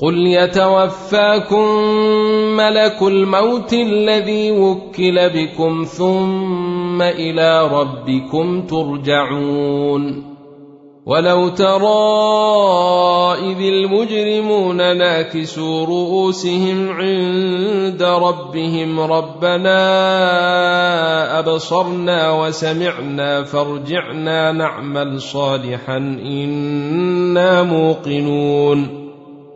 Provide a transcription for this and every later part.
قل يتوفاكم ملك الموت الذي وكل بكم ثم إلى ربكم ترجعون ولو ترى اذ المجرمون ناكسوا رؤوسهم عند ربهم ربنا ابصرنا وسمعنا فارجعنا نعمل صالحا أنا موقنون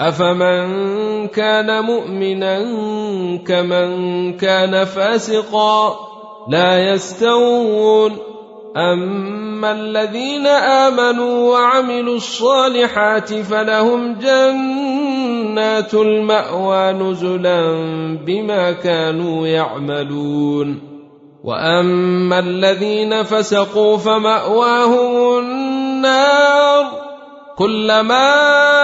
افمن كان مؤمنا كمن كان فاسقا لا يستوون اما الذين امنوا وعملوا الصالحات فلهم جنات الماوى نزلا بما كانوا يعملون واما الذين فسقوا فماواهم النار كلما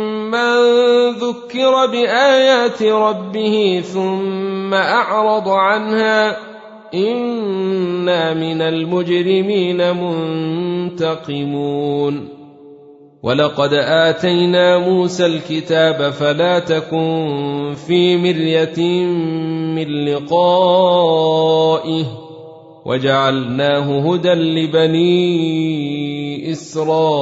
من ذكر بآيات ربه ثم أعرض عنها إنا من المجرمين منتقمون. ولقد آتينا موسى الكتاب فلا تكن في مرية من لقائه وجعلناه هدى لبني إسرائيل.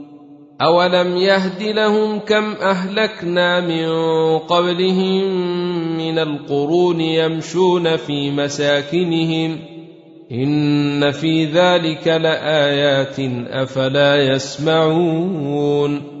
أولم يهد لهم كم أهلكنا من قبلهم من القرون يمشون في مساكنهم إن في ذلك لآيات أفلا يسمعون